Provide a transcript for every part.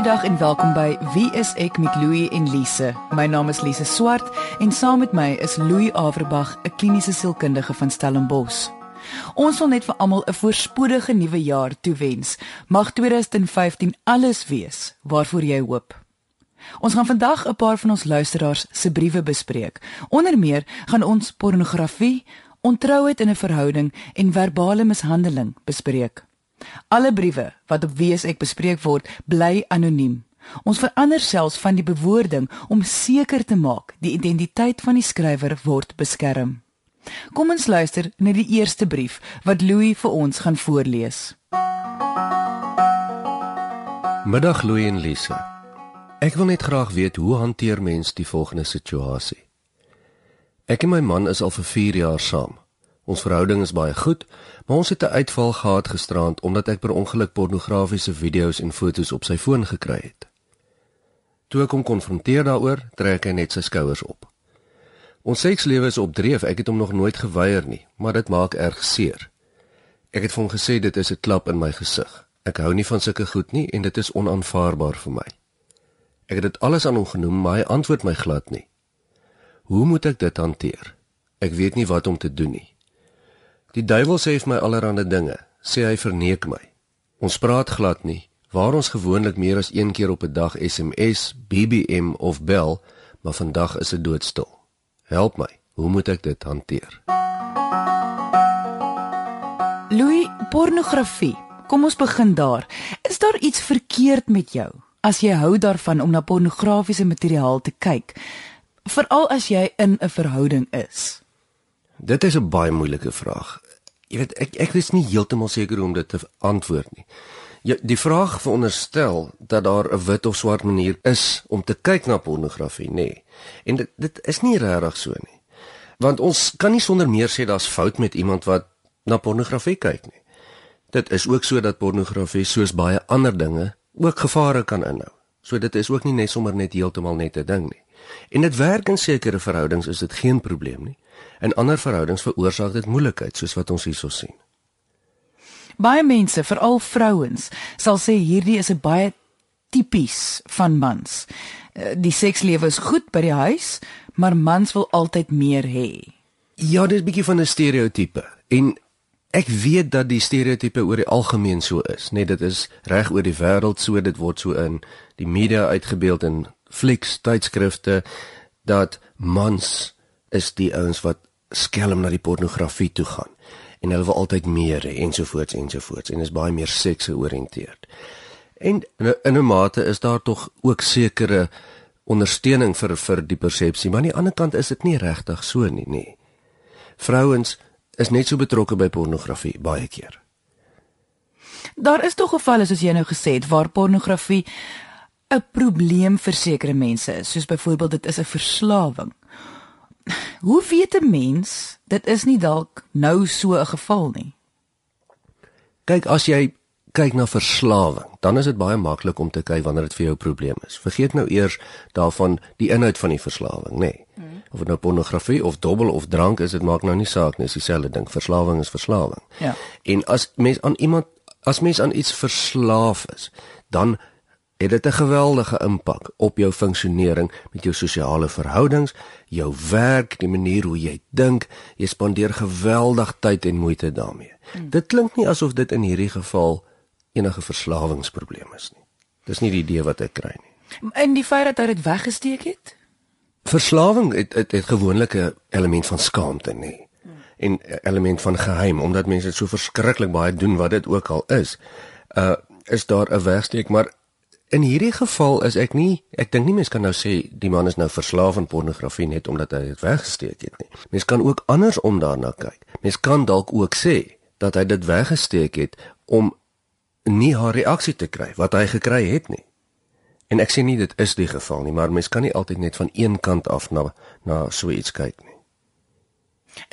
Goeiedag en welkom by Wie is ek met Louie en Lise. My naam is Lise Swart en saam met my is Louie Averbag, 'n kliniese sielkundige van Stellenbosch. Ons wil net vir almal 'n voorspoedige nuwe jaar toewens. Mag 2015 alles wees waarvoor jy hoop. Ons gaan vandag 'n paar van ons luisteraars se briewe bespreek. Onder meer gaan ons pornografie, ontrouheid in 'n verhouding en verbale mishandeling bespreek. Alle briewe wat op wie ek bespreek word, bly anoniem. Ons verander selfs van die bewoording om seker te maak die identiteit van die skrywer word beskerm. Kom ons luister na die eerste brief wat Louis vir ons gaan voorlees. Middag Louis en Lise. Ek wil net graag weet hoe hanteer mens die volgende situasie. Ek en my man is al vir 4 jaar saam. Ons verhouding is baie goed, maar ons het 'n uitval gehad gisterand omdat ek per ongeluk pornografiese video's en foto's op sy foon gekry het. Toe ek hom konfronteer daaroor, trek hy net sy skouers op. Ons sekslewe is op dreef, ek het hom nog nooit geweier nie, maar dit maak erg seer. Ek het vir hom gesê dit is 'n klap in my gesig. Ek hou nie van sulke goed nie en dit is onaanvaarbaar vir my. Ek het dit alles aan hom genoem, maar hy antwoord my glad nie. Hoe moet ek dit hanteer? Ek weet nie wat om te doen nie. Die duiwel sê vir my allerlei dinge, sê hy verneek my. Ons praat glad nie, waar ons gewoonlik meer as een keer op 'n dag SMS, BBM of bel, maar vandag is dit doodstil. Help my, hoe moet ek dit hanteer? Louis, pornografie. Kom ons begin daar. Is daar iets verkeerd met jou as jy hou daarvan om na pornografiese materiaal te kyk? Veral as jy in 'n verhouding is. Dit is 'n baie moeilike vraag. Jy weet ek ek is nie heeltemal seker om dit te antwoord nie. Ja, die vraag veronderstel dat daar 'n wit of swart manier is om te kyk na pornografie, nê. Nee. En dit dit is nie regtig so nie. Want ons kan nie sonder meer sê daar's fout met iemand wat na pornografie kyk nie. Dit is ook so dat pornografie soos baie ander dinge ook gevare kan inhou. So dit is ook nie net sommer net heeltemal net 'n ding nie. En dit werk in sekere verhoudings is dit geen probleem nie. In ander verhoudings veroorsaak dit moeilikheid soos wat ons hierso sien. Baie mense, veral vrouens, sal sê hierdie is 'n baie tipies van mans. Eh, die sekslewe is goed by die huis, maar mans wil altyd meer hê. Ja, dis 'n bietjie van 'n stereotype. En ek weet dat die stereotype oor die algemeen so is, net dit is reg oor die wêreld so, dit word so in die media uitgebeeld in flieks, tydskrifte dat mans is die ouens wat skelm na die pornografie toe gaan en hulle wil altyd meer hê ensovoorts ensovoorts en is baie meer seks georiënteerd. En in 'n mate is daar tog ook sekere ondersteuning vir vir die persepsie, maar aan die ander kant is dit nie regtig so nie, nê. Vrouens is net so betrokke by pornografie baie keer. Daar is tog gevalle soos jy nou gesê het waar pornografie 'n probleem vir sekere mense is, soos byvoorbeeld dit is 'n verslawing. Hoe weet 'n mens dit is nie dalk nou so 'n geval nie? Kyk, as jy kyk na verslawing, dan is dit baie maklik om te kyk wanneer dit vir jou 'n probleem is. Vergeet nou eers daarvan die inhoud van die verslawing, nê. Nee. Hmm. Of dit nou pornografie of dobbel of drank is, dit maak nou nie saak nie, dis dieselfde ding. Verslawing is verslawing. Ja. En as mens aan iemand as mens aan iets verslaaf is, dan het dit 'n geweldige impak op jou funksionering met jou sosiale verhoudings, jou werk, die manier hoe jy dink. Jy spandeer geweldig tyd en moeite daarmee. Hmm. Dit klink nie asof dit in hierdie geval enige verslawingsprobleem is nie. Dis nie die idee wat ek kry nie. En die feit dat hy dit weggesteek het? Verslawing het het, het gewoonlik 'n element van skaamte, nê. Hmm. En element van geheim omdat mense dit so verskriklik baie doen wat dit ook al is. Uh is daar 'n wegsteek, maar In hierdie geval is ek nie ek dink nie mens kan nou sê die man is nou verslaaf aan pornografie net omdat hy dit weggesteek het nie. Mens kan ook andersom daarna kyk. Mens kan dalk ook sê dat hy dit weggesteek het om nie haar reaksie te kry wat hy gekry het nie. En ek sê nie dit is die geval nie, maar mens kan nie altyd net van een kant af na na so iets kyk nie.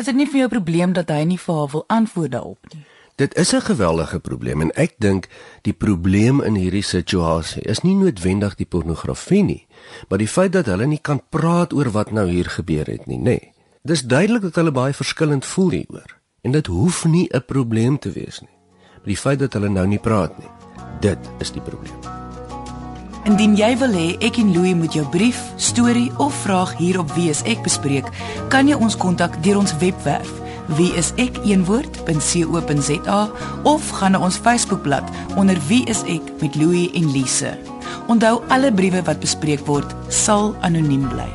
Is dit nie vir jou probleem dat hy nie vir haar wil antwoord daarop nie? Dit is 'n geweldige probleem en ek dink die probleem in hierdie situasie is nie noodwendig die pornografie nie, maar die feit dat hulle nie kan praat oor wat nou hier gebeur het nie, nê. Nee. Dis duidelik dat hulle baie verskillend voel hieroor en dit hoef nie 'n probleem te wees nie. Maar die feit dat hulle nou nie praat nie, dit is die probleem. Indien jy wil hê ek en Louie moet jou brief, storie of vraag hier op Wie is ek bespreek, kan jy ons kontak deur ons webwerf wieisek.co.za of gaan na ons Facebookblad onder Wie is ek met Louie en Lise. Onthou alle briewe wat bespreek word sal anoniem bly.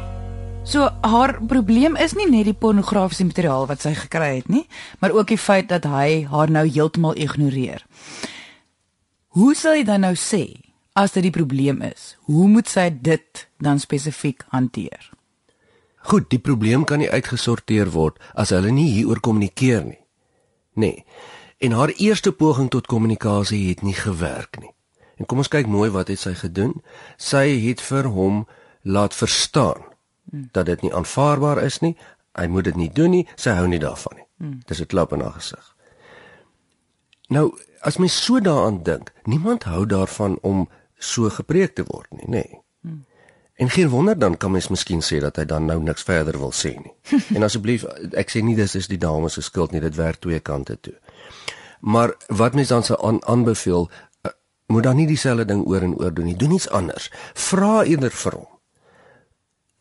So haar probleem is nie net die pornografiese materiaal wat sy gekry het nie, maar ook die feit dat hy haar nou heeltemal ignoreer. Hoe sal jy dan nou sê as dit die probleem is? Hoe moet sy dit dan spesifiek hanteer? Goed, die probleem kan nie uitgesorteer word as hulle nie hieroor kommunikeer nie. Nee. En haar eerste poging tot kommunikasie het nie gewerk nie. En kom ons kyk mooi wat het sy gedoen? Sy het vir hom laat verstaan dat dit nie aanvaarbaar is nie. Hy moet dit nie doen nie. Sy hou nie daarvan nie. Dis 'n klap in haar gesig. Nou, as mens so daaraan dink, niemand hou daarvan om so gepreek te word nie, nê. Nee. En geen wonder dan kan mens miskien sê dat hy dan nou niks verder wil sê nie. en asseblief, ek sê nie dis is die dame se skuld nie, dit werk twee kante toe. Maar wat mens dan sou aan, aanbeveel, uh, moet dan nie dieselfde ding oor en oor doen nie. Doen iets anders. Vra eerder vir hom.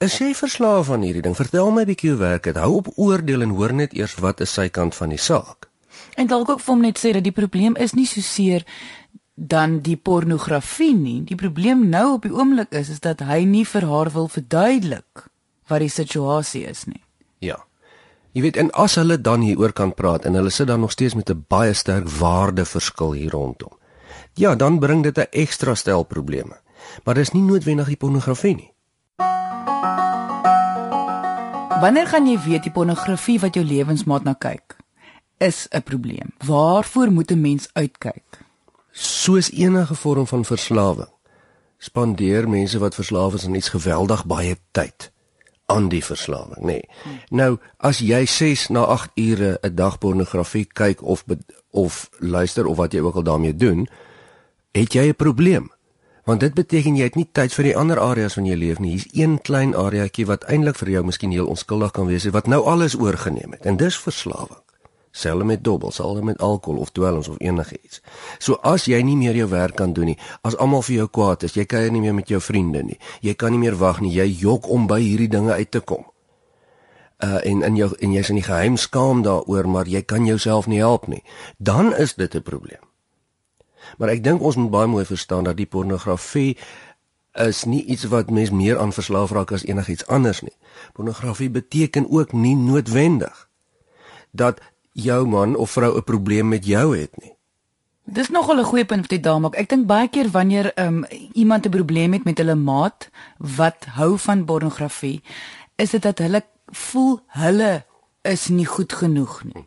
Is jy verslaaf aan hierdie ding? Vertel my 'n bietjie hoe werk dit. Hou op oordeel en hoor net eers wat is sy kant van die saak. En dalk ook vir hom net sê dat die probleem is nie so seer dan die pornografie nie. Die probleem nou op die oomblik is is dat hy nie vir haar wil verduidelik wat die situasie is nie. Ja. Jy weet en as hulle dan hieroor kan praat en hulle sit dan nog steeds met 'n baie sterk waardeverskil hier rondom. Ja, dan bring dit 'n ekstra stel probleme. Maar dis nie noodwendig die pornografie nie. Wanneer gaan jy weet die pornografie wat jou lewensmaat na kyk is 'n probleem? Waarvoor moet 'n mens uitkyk? Soos enige vorm van verslawing spandeer mense wat verslaaf is aan iets geweldig baie tyd aan die verslawing, nê. Nee. Nou, as jy 6 na 8 ure 'n dag pornografie kyk of of luister of wat jy ook al daarmee doen, het jy 'n probleem want dit beteken jy het nie tyd vir die ander areas van jou lewe nie. Hier's een klein areaatjie wat eintlik vir jou miskien heel onskuldig kan wees wat nou alles oorgeneem het en dis verslawing. Selfs met dobbels, al met alkohol of dwelms of enigiets. So as jy nie meer jou werk kan doen nie, as almal vir jou kwaad is, jy kuier nie meer met jou vriende nie. Jy kan nie meer wag nie, jy jok om by hierdie dinge uit te kom. Uh en in jou en jy's in die geheim skaam daaroor, maar jy kan jouself nie help nie. Dan is dit 'n probleem. Maar ek dink ons moet baie mooi verstaan dat die pornografie is nie iets wat mens meer aan verslaaf raak as enigiets anders nie. Pornografie beteken ook nie noodwendig dat jou man of vrou 'n probleem met jou het nie. Dis nogal 'n goeie punt vir die dame. Ek dink baie keer wanneer um, iemand 'n probleem het met hulle maat wat hou van pornografie, is dit dat hulle voel hulle is nie goed genoeg nie.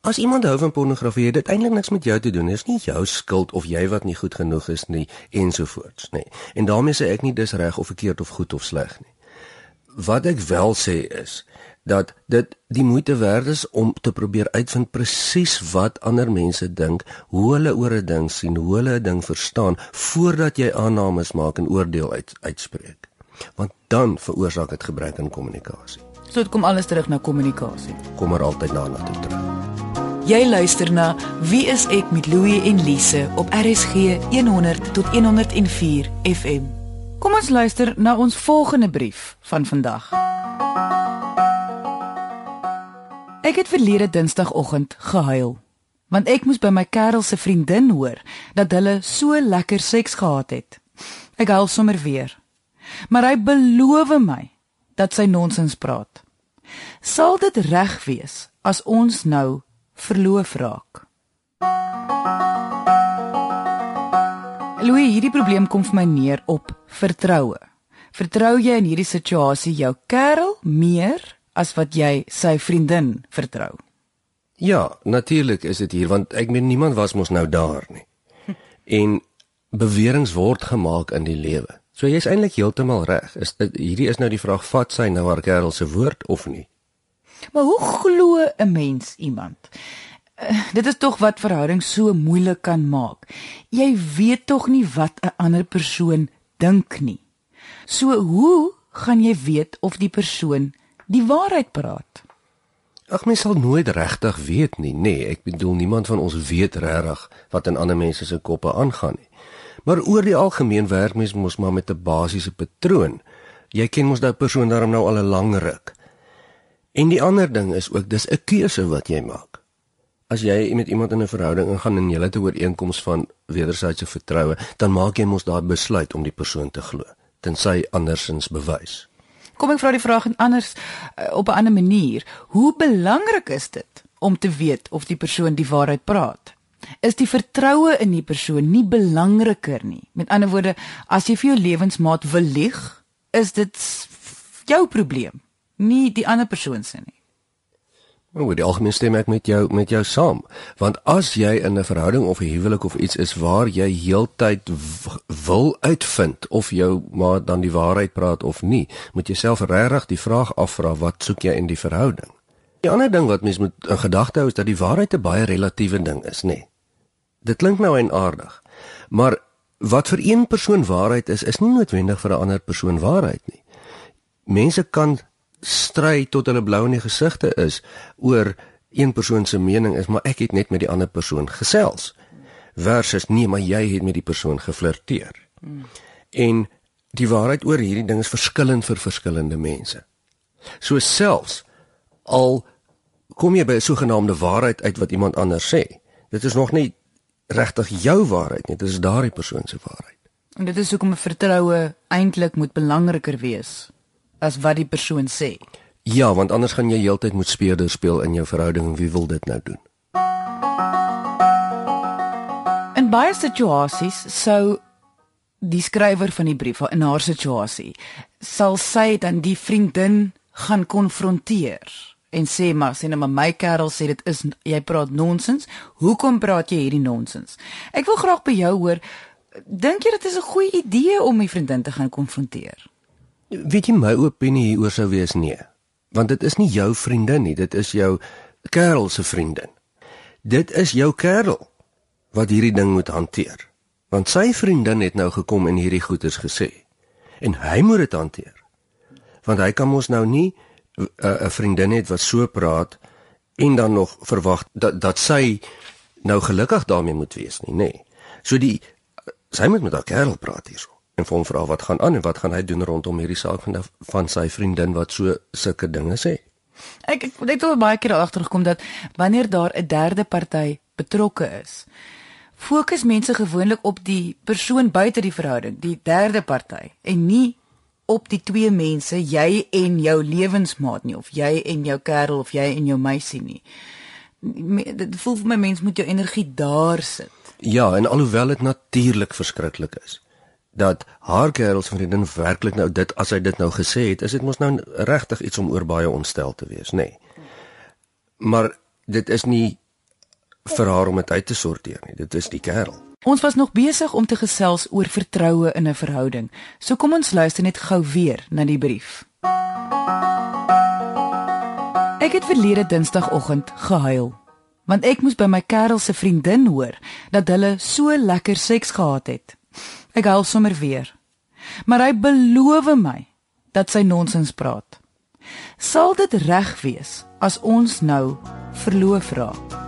As iemand hou van pornografie, dit eintlik niks met jou te doen. Dit is nie jou skuld of jy wat nie goed genoeg is nie ensovoorts, nê. En daarmee sê ek nie dis reg of verkeerd of goed of sleg nie. Wat ek wel sê is dat dit die moeite werd is om te probeer uitvind presies wat ander mense dink, hoe hulle oor 'n ding sien, hoe hulle 'n ding verstaan voordat jy aannames maak en oordeel uit uitspreek. Want dan veroorsaak dit gebrek aan kommunikasie. So dit kom alles terug na kommunikasie. Kom maar altyd na na toe terug. Jy luister na Wie is ek met Louie en Lise op RSG 100 tot 104 FM. Kom ons luister na ons volgende brief van vandag. Ek het verlede Dinsdagoggend gehuil want ek moes by my kerel se vriendin hoor dat hulle so lekker seks gehad het. Ek huil sommer weer. Maar hy beloof my dat sy nonsens praat. Sal dit reg wees as ons nou verloof raak. Louis, hierdie probleem kom vir my neer op vertroue. Vertrou jy in hierdie situasie jou kerel meer as wat jy sy vriendin vertrou? Ja, natuurlik is dit hier want ek meen niemand was mos nou daar nie. En beweringe word gemaak in die lewe. So jy's eintlik heeltemal reg. Is hierdie is nou die vraag vat sy nou haar kerel se woord of nie? Maar hoe glo 'n mens iemand? Uh, dit is tog wat verhoudings so moeilik kan maak. Jy weet tog nie wat 'n ander persoon dink nie. So hoe gaan jy weet of die persoon die waarheid praat? Ag mens sal nooit regtig weet nie, nê. Nee, ek bedoel niemand van ons weet regtig wat in ander mense se koppe aangaan nie. Maar oor die algemeen werk mens mos maar met 'n basiese patroon. Jy ken mos daai persoon daarom nou al 'n lang ruk. En die ander ding is ook dis 'n keuse wat jy maak. As jy met iemand in 'n verhouding ingaan en jy het 'n ooreenkoms van wederwysige vertroue, dan maak jy mos daai besluit om die persoon te glo, tensy andersins bewys. Kom ek vra die vraag anders uh, op 'n ander manier. Hoe belangrik is dit om te weet of die persoon die waarheid praat? Is die vertroue in die persoon nie belangriker nie? Met ander woorde, as jy vir jou lewensmaat wil lieg, is dit jou probleem, nie die ander persoon se nie. Nou, die algemeen stem ek met jou met jou saam, want as jy in 'n verhouding of 'n huwelik of iets is waar jy heeltyd wil uitvind of jou maat dan die waarheid praat of nie, moet jy self regtig die vraag afvra wat soek jy in die verhouding? Die ander ding wat mens moet in gedagte hou is dat die waarheid 'n baie relatiewe ding is, nê. Dit klink nou en aardig, maar wat vir een persoon waarheid is, is nie noodwendig vir 'n ander persoon waarheid nie. Mense kan stry tot hulle blou in die gesigte is oor een persoon se mening is maar ek het net met die ander persoon gesels versus nee maar jy het met die persoon geflirteer. Hmm. En die waarheid oor hierdie ding is verskillend vir verskillende mense. So selfs al kom jy by 'n sogenaamde waarheid uit wat iemand anders sê, dit is nog nie regtig jou waarheid nie, dit is daardie persoon se waarheid. En dit is hoekom 'n vertroue eintlik moet belangriker wees as wat die persoon sê. Ja, want anders gaan jy heeltyd moet speurder speel in jou verhouding en wie wil dit nou doen? Baie situasies sou die skrywer van die brief in haar situasie sal sy dan die vriendin gaan konfronteer en sê maar sê net nou maar my kerel sê dit is jy praat nonsens. Hoekom praat jy hierdie nonsens? Ek wil graag by jou hoor. Dink jy dit is 'n goeie idee om my vriendin te gaan konfronteer? Weet jy my opinie hieroor sou wees nee. Want dit is nie jou vriendin nie, dit is jou kerel se vriendin. Dit is jou kerel wat hierdie ding moet hanteer. Want sy vriendin het nou gekom en hierdie goeters gesê. En hy moet dit hanteer. Want hy kan mos nou nie uh, 'n vriendin hê wat so praat en dan nog verwag dat dat sy nou gelukkig daarmee moet wees nie, nê. Nee. So die sy moet met haar kerel praat hierso en hom vra wat gaan aan en wat gaan hy doen rondom hierdie saak van van sy vriendin wat so sulke dinge sê. Ek ek het al baie keer agtergekom dat wanneer daar 'n derde party betrokke is, fokus mense gewoonlik op die persoon buite die verhouding, die derde party en nie op die twee mense, jy en jou lewensmaat nie of jy en jou kerel of jy en jou meisie nie. Dit voel vir my mens moet jou energie daar sit. Ja, en alhoewel dit natuurlik verskriklik is dat haar kerels vriendin werklik nou dit as hy dit nou gesê het, is dit mos nou regtig iets om oor baie ontstel te wees, nê. Nee. Maar dit is nie vir haar om dit uit te sorteer nie. Dit is die kerel. Ons was nog besig om te gesels oor vertroue in 'n verhouding. So kom ons luister net gou weer na die brief. Ek het verlede Dinsdagoggend gehuil want ek moes by my kerel se vriendin hoor dat hulle so lekker seks gehad het. Ek huil sommer weer. Maar hy beloof my dat sy nonsens praat. Sal dit reg wees as ons nou verloof raak?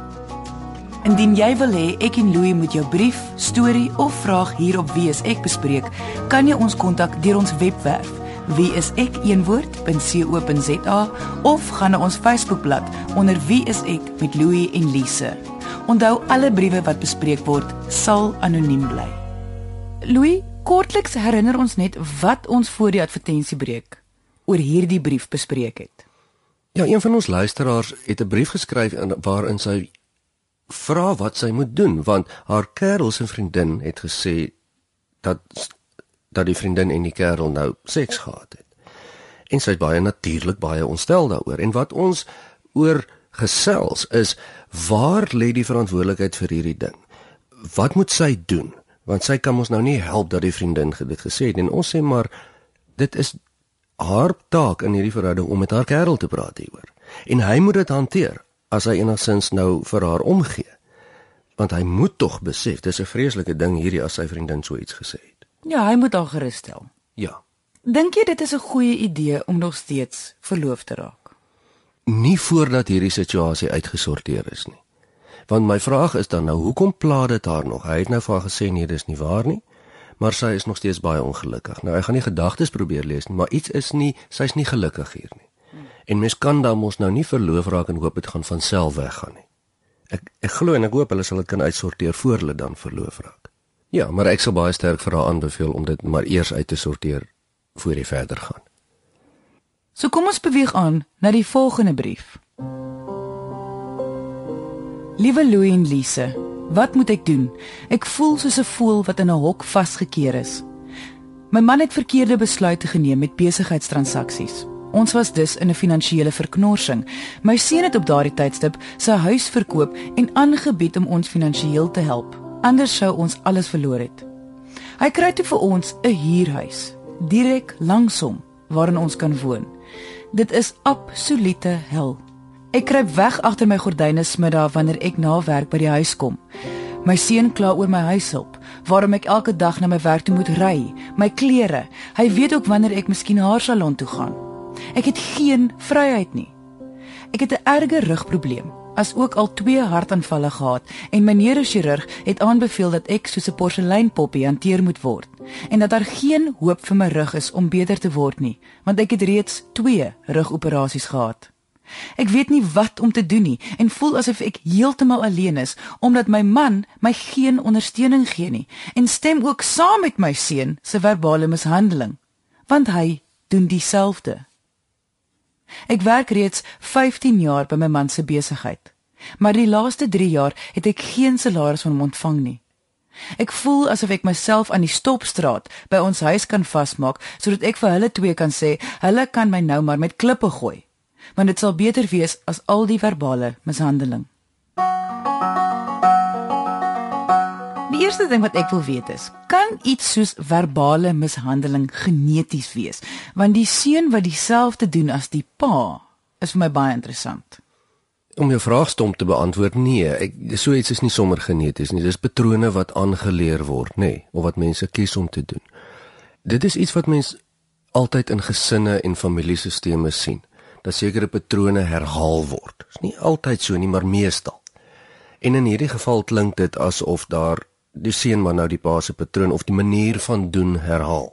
Indien jy wil hê ek en Louie moet jou brief, storie of vraag hier op Wie is ek bespreek, kan jy ons kontak deur ons webwerf wieisek.co.za of gaan na ons Facebookblad onder Wie is ek met Louie en Lise. Onthou alle briewe wat bespreek word sal anoniem bly. Louis, kortliks herinner ons net wat ons voor die advertensiebreek oor hierdie brief bespreek het. Ja, een van ons luisteraars het 'n brief geskryf in waarin sy vra wat sy moet doen want haar kerel se vriendin het gesê dat dat die vriendin en die kerel nou seks gehad het. En sy is baie natuurlik baie ontstel daaroor en wat ons oor gesels is waar lê die verantwoordelikheid vir hierdie ding? Wat moet sy doen? want sy kan ons nou nie help dat die vriendin dit gesê het en ons sê maar dit is haar taak in hierdie verhouding om met haar kerel te praat hieroor en hy moet dit hanteer as hy enigstens nou vir haar omgee want hy moet tog besef dis 'n vreeslike ding hierdie as sy vriendin so iets gesê het ja hy moet haar gerus stel ja dink jy dit is 'n goeie idee om nog steeds verloof te raak nie voordat hierdie situasie uitgesorteer is nie Want my vraag is dan nou, hoekom pla dit haar nog? Hy het nou vir haar gesê nee, dis nie waar nie. maar sy is nog steeds baie ongelukkig. Nou ek gaan nie gedagtes probeer lees nie, maar iets is nie, sy's nie gelukkig hier nie. En mens kan dan mos nou nie verloof raak en hoop dit gaan van self weggaan nie. Ek ek glo en ek hoop hulle sal dit kan uitsorteer voor hulle dan verloof raak. Ja, maar ek sal baie sterk vir haar aanbeveel om dit maar eers uit te sorteer voor jy verder gaan. So kom ons beweeg aan na die volgende brief. Liewe Louie en Lise, wat moet ek doen? Ek voel soos 'n voël wat in 'n hok vasgekeer is. My man het verkeerde besluite geneem met besigheidstransaksies. Ons was dus in 'n finansiële verknorsing. My seun het op daardie tydstip sy huis verkoop en aangebied om ons finansiëel te help. Anders sou ons alles verloor het. Hy kry toe vir ons 'n huurhuis direk langs hom waarin ons kan woon. Dit is absolute hel. Ek kruip weg agter my gordyne smiddag wanneer ek na werk by die huis kom. My seun kla oor my huishulp, waarom ek elke dag na my werk toe moet ry, my klere. Hy weet ook wanneer ek miskien haar salon toe gaan. Ek het geen vryheid nie. Ek het 'n erge rugprobleem, as ook al twee hartaanvalle gehad en my neurochirurg het aanbeveel dat ek soos 'n porseleinpoppie hanteer moet word en dat daar geen hoop vir my rug is om beter te word nie, want ek het reeds 2 rugoperasies gehad. Ek weet nie wat om te doen nie en voel asof ek heeltemal alleen is omdat my man my geen ondersteuning gee nie en stem ook saam met my seun se verbale mishandeling, want hy doen dieselfde. Ek werk reeds 15 jaar by my man se besigheid. Maar die laaste 3 jaar het ek geen salaris van hom ontvang nie. Ek voel asof ek myself aan die stopstraat by ons huis kan vasmaak sodat ek vir hulle twee kan sê, hulle kan my nou maar met klippe gooi. Want dit sal beter wees as al die verbale mishandeling. Eerste ding wat ek wil weet is, kan iets soos verbale mishandeling geneties wees? Want die seun wat dieselfde doen as die pa is vir my baie interessant. Om jou vraag stom te beantwoord, nee, ek so iets is nie sommer geneties nie. Dis patrone wat aangeleer word, nê, nee, of wat mense kies om te doen. Dit is iets wat mense altyd in gesinne en familiesisteme sien. Dat sekere patrone herhaal word. Dis nie altyd so nie, maar meestal. En in hierdie geval klink dit asof daar die seun maar nou die pa se patroon of die manier van doen herhaal.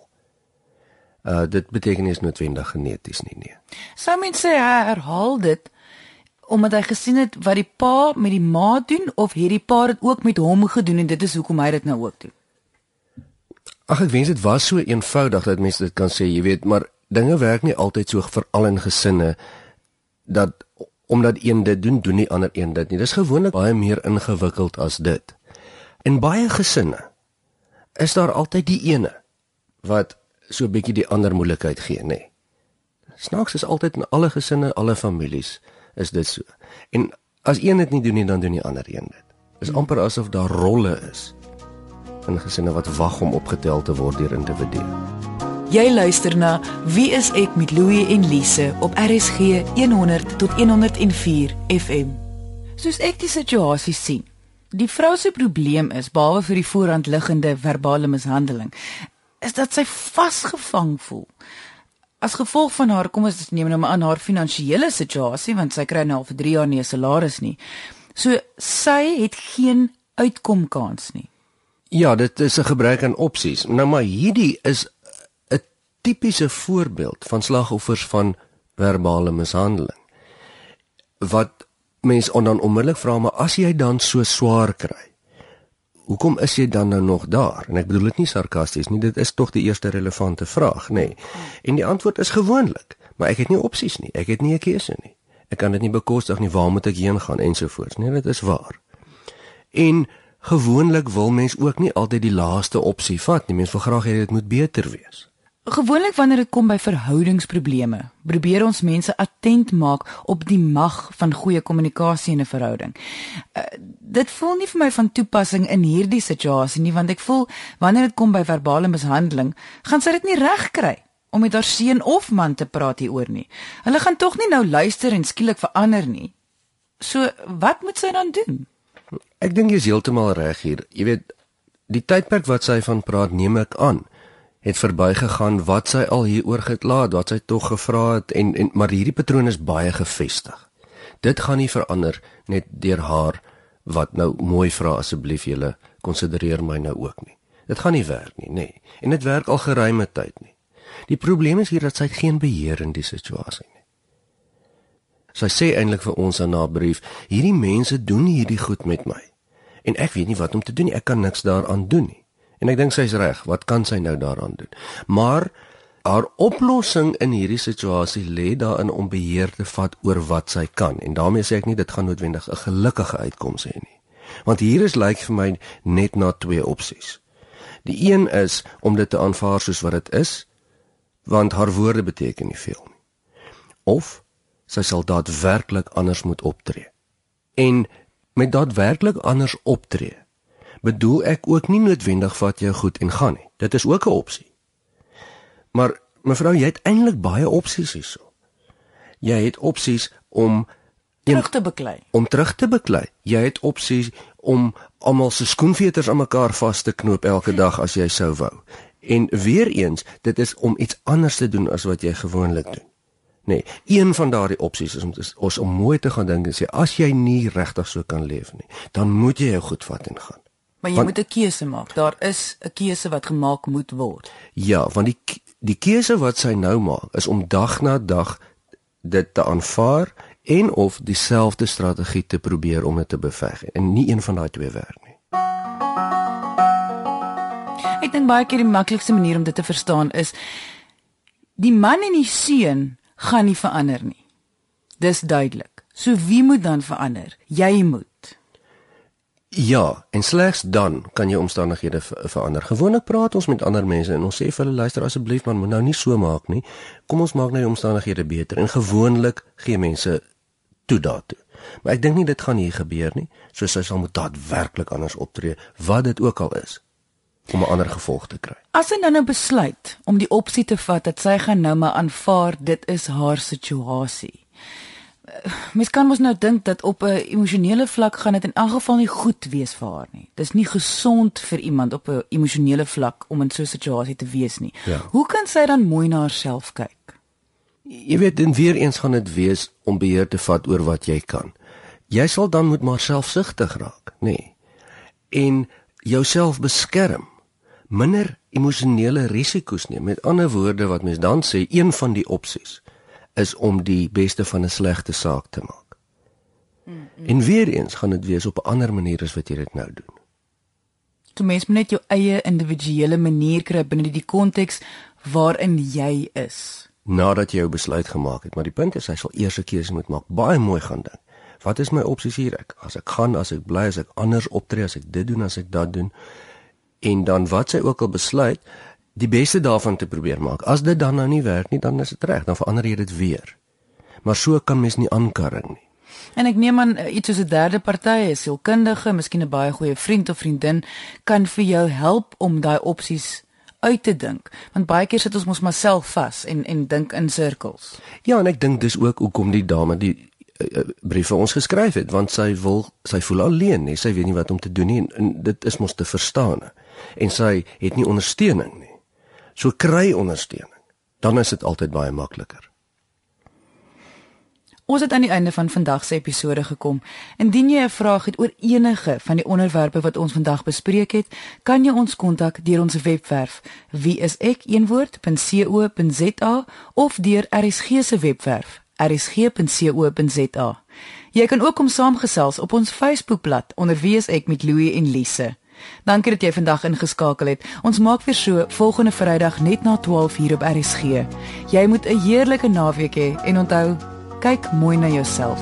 Uh dit beteken nie is noodwendig geneties nie nee. Sou mens sê hy herhaal dit omdat hy gesien het wat die pa met die ma doen of hierdie pa het ook met hom gedoen en dit is hoekom hy dit nou ook doen. Ag ek wens dit was so eenvoudig dat mense dit kan sê, jy weet, maar dinge werk nie altyd so veral in gesinne dat omdat een dit doen, doen die ander een dit nie. Dis gewoonlik baie meer ingewikkeld as dit. In baie gesinne is daar altyd die ene wat so 'n bietjie die ander moeilikheid gee, nê. Nee. Snaaks is altyd in alle gesinne, alle families is dit so. En as een dit nie doen nie, dan doen die ander een dit. Is amper asof daar rolle is in gesinne wat wag om opgetel te word deur individue. Jy luister na Wie is ek met Louie en Lise op RSG 100 tot 104 FM. Soos ek die situasie sien, Die vrou se probleem is behalwe vir die voorhand liggende verbale mishandeling is dat sy vasgevang voel. As gevolg van haar kom ons neem nou maar aan haar finansiële situasie want sy kry nou al vir 3 jaar nie 'n salaris nie. So sy het geen uitkomkans nie. Ja, dit is 'n gebrek aan opsies. Nou maar hierdie is 'n tipiese voorbeeld van slagoffers van verbale mishandeling. Wat mens dan onmiddellik vra maar as jy dan so swaar kry hoekom is jy dan nou nog daar? En ek bedoel dit nie sarkasties nie dit is tog die eerste relevante vraag nê. Nee. en die antwoord is gewoonlik maar ek het nie opsies nie. Ek het nie 'n keuse nie. Ek kan dit nie bekostig nie. Waar moet ek heen gaan? Ensovoorts. Nee dit is waar. En gewoonlik wil mens ook nie altyd die laaste opsie vat nie. Mens wil graag hê dit moet beter wees Gewoonlik wanneer dit kom by verhoudingsprobleme, probeer ons mense attent maak op die mag van goeie kommunikasie in 'n verhouding. Uh, dit voel nie vir my van toepassing in hierdie situasie nie, want ek voel wanneer dit kom by verbale mishandeling, gaan sy dit nie reg kry om met haar seun of man te praat hieroor nie. Hulle gaan tog nie nou luister en skielik verander nie. So, wat moet sy dan doen? Ek dink jy is heeltemal reg hier. Jy weet, die tydperk wat sy van praat, neem ek aan het verbygegaan wat sy al hieroor geklaar, wat sy tog gevra het en en maar hierdie patroon is baie gefestig. Dit gaan nie verander net deur haar wat nou mooi vra asseblief julle konsidereer my nou ook nie. Dit gaan nie werk nie, nê. Nee. En dit werk al geruime tyd nie. Die probleem is hier dat sy geen beheer in die situasie nie. Sy sê eintlik vir ons in haar brief, hierdie mense doen hierdie goed met my. En ek weet nie wat om te doen nie. Ek kan niks daaraan doen nie. En ek dink sy's reg. Wat kan sy nou daaraan doen? Maar haar oplossing in hierdie situasie lê daarin om beheer te vat oor wat sy kan. En daarmee sê ek nie dit gaan noodwendig 'n gelukkige uitkoms hê nie. Want hier is lyk vir my net na twee opsies. Die een is om dit te aanvaar soos wat dit is, want haar woorde beteken nie veel nie. Of sy sal daadwerklik anders moet optree. En met daadwerklik anders optree, bedoel ek ook nie noodwendig vat jou goed en gaan nie. Dit is ook 'n opsie. Maar mevrou, jy het eintlik baie opsies hierso. Jy het opsies om terug te beklei. Om terug te beklei. Jy het opsies om almal se skoenveters aan mekaar vas te knoop elke dag as jy sou wou. En weer eens, dit is om iets anders te doen as wat jy gewoonlik doen. Nee, een van daardie opsies is om ons om mooi te gaan dink en sê as jy nie regtig so kan leef nie, dan moet jy jou goed vat en gaan. Maar jy want, moet 'n keuse maak. Daar is 'n keuse wat gemaak moet word. Ja, want die die keuse wat sy nou maak is om dag na dag dit te aanvaar en of dieselfde strategie te probeer om dit te beveg en nie een van daai twee werk nie. Ek dink baie keer die maklikste manier om dit te verstaan is die man en die seun gaan nie verander nie. Dis duidelik. So wie moet dan verander? Jy moet. Ja, en slegs dan kan jy omstandighede verander. Gewoonlik praat ons met ander mense en ons sê vir hulle luister asseblief man, moet nou nie so maak nie. Kom ons maak nou die omstandighede beter. En gewoonlik gee mense toe daartoe. Maar ek dink nie dit gaan hier gebeur nie. So sy sal moet daadwerklik anders optree wat dit ook al is om 'n ander gevolg te kry. As sy nou nou besluit om die opsie te vat dat sy gaan nou maar aanvaar dit is haar situasie. Mens kan mos nou dink dat op 'n emosionele vlak gaan dit in elk geval nie goed wees vir haar nie. Dis nie gesond vir iemand op 'n emosionele vlak om in so 'n situasie te wees nie. Ja. Hoe kan sy dan mooi na haarself kyk? Jy weet, dan weer eens gaan dit wees om beheer te vat oor wat jy kan. Jy sal dan moet maar selfsugtig raak, nê? Nee. En jouself beskerm minder emosionele risiko's neem. Met ander woorde wat mens dan sê, een van die opsies is om die beste van 'n slegte saak te maak. Mm -hmm. En weer eens gaan dit wees op 'n ander manier as wat jy dit nou doen. Jy mens moet net jou eie individuele manier kry binne die konteks waarin jy is. Nadat jy jou besluit gemaak het, maar die punt is hy sal eers 'n keuse moet maak. Baie mooi gaan dink. Wat is my opsies hier? Ek as ek gaan, as ek bly, as ek anders optree, as ek dit doen, as ek dat doen en dan wat sy ook al besluit die beste daarvan te probeer maak. As dit dan nou nie werk nie, dan is dit reg, dan verander jy dit weer. Maar so kan mens nie aankarring nie. En ek neem aan iets soos 'n derde party, 'n sielkundige, miskien 'n baie goeie vriend of vriendin kan vir jou help om daai opsies uit te dink. Want baie keer sit ons mos maar self vas en en dink in sirkels. Ja, en ek dink dis ook hoekom die dame die uh, brief vir ons geskryf het, want sy wil sy voel alleen, nee, sy weet nie wat om te doen nie en, en dit is mos te verstaan. Nie en sy het nie ondersteuning nie. So kry ondersteuning. Dan is dit altyd baie makliker. Ons het aan die einde van vandag se episode gekom. Indien jy 'n vraag het oor enige van die onderwerpe wat ons vandag bespreek het, kan jy ons kontak deur ons webwerf wieisek.co.za of deur RSG se webwerf rsg.co.za. Jy kan ook kom saamgesels op ons Facebookblad onder wieisek met Louie en Lise. Dankie dat jy vandag ingeskakel het. Ons maak weer so volgende Vrydag net na 12:00 hier op RSG. Jy moet 'n heerlike naweek hê en onthou, kyk mooi na jouself.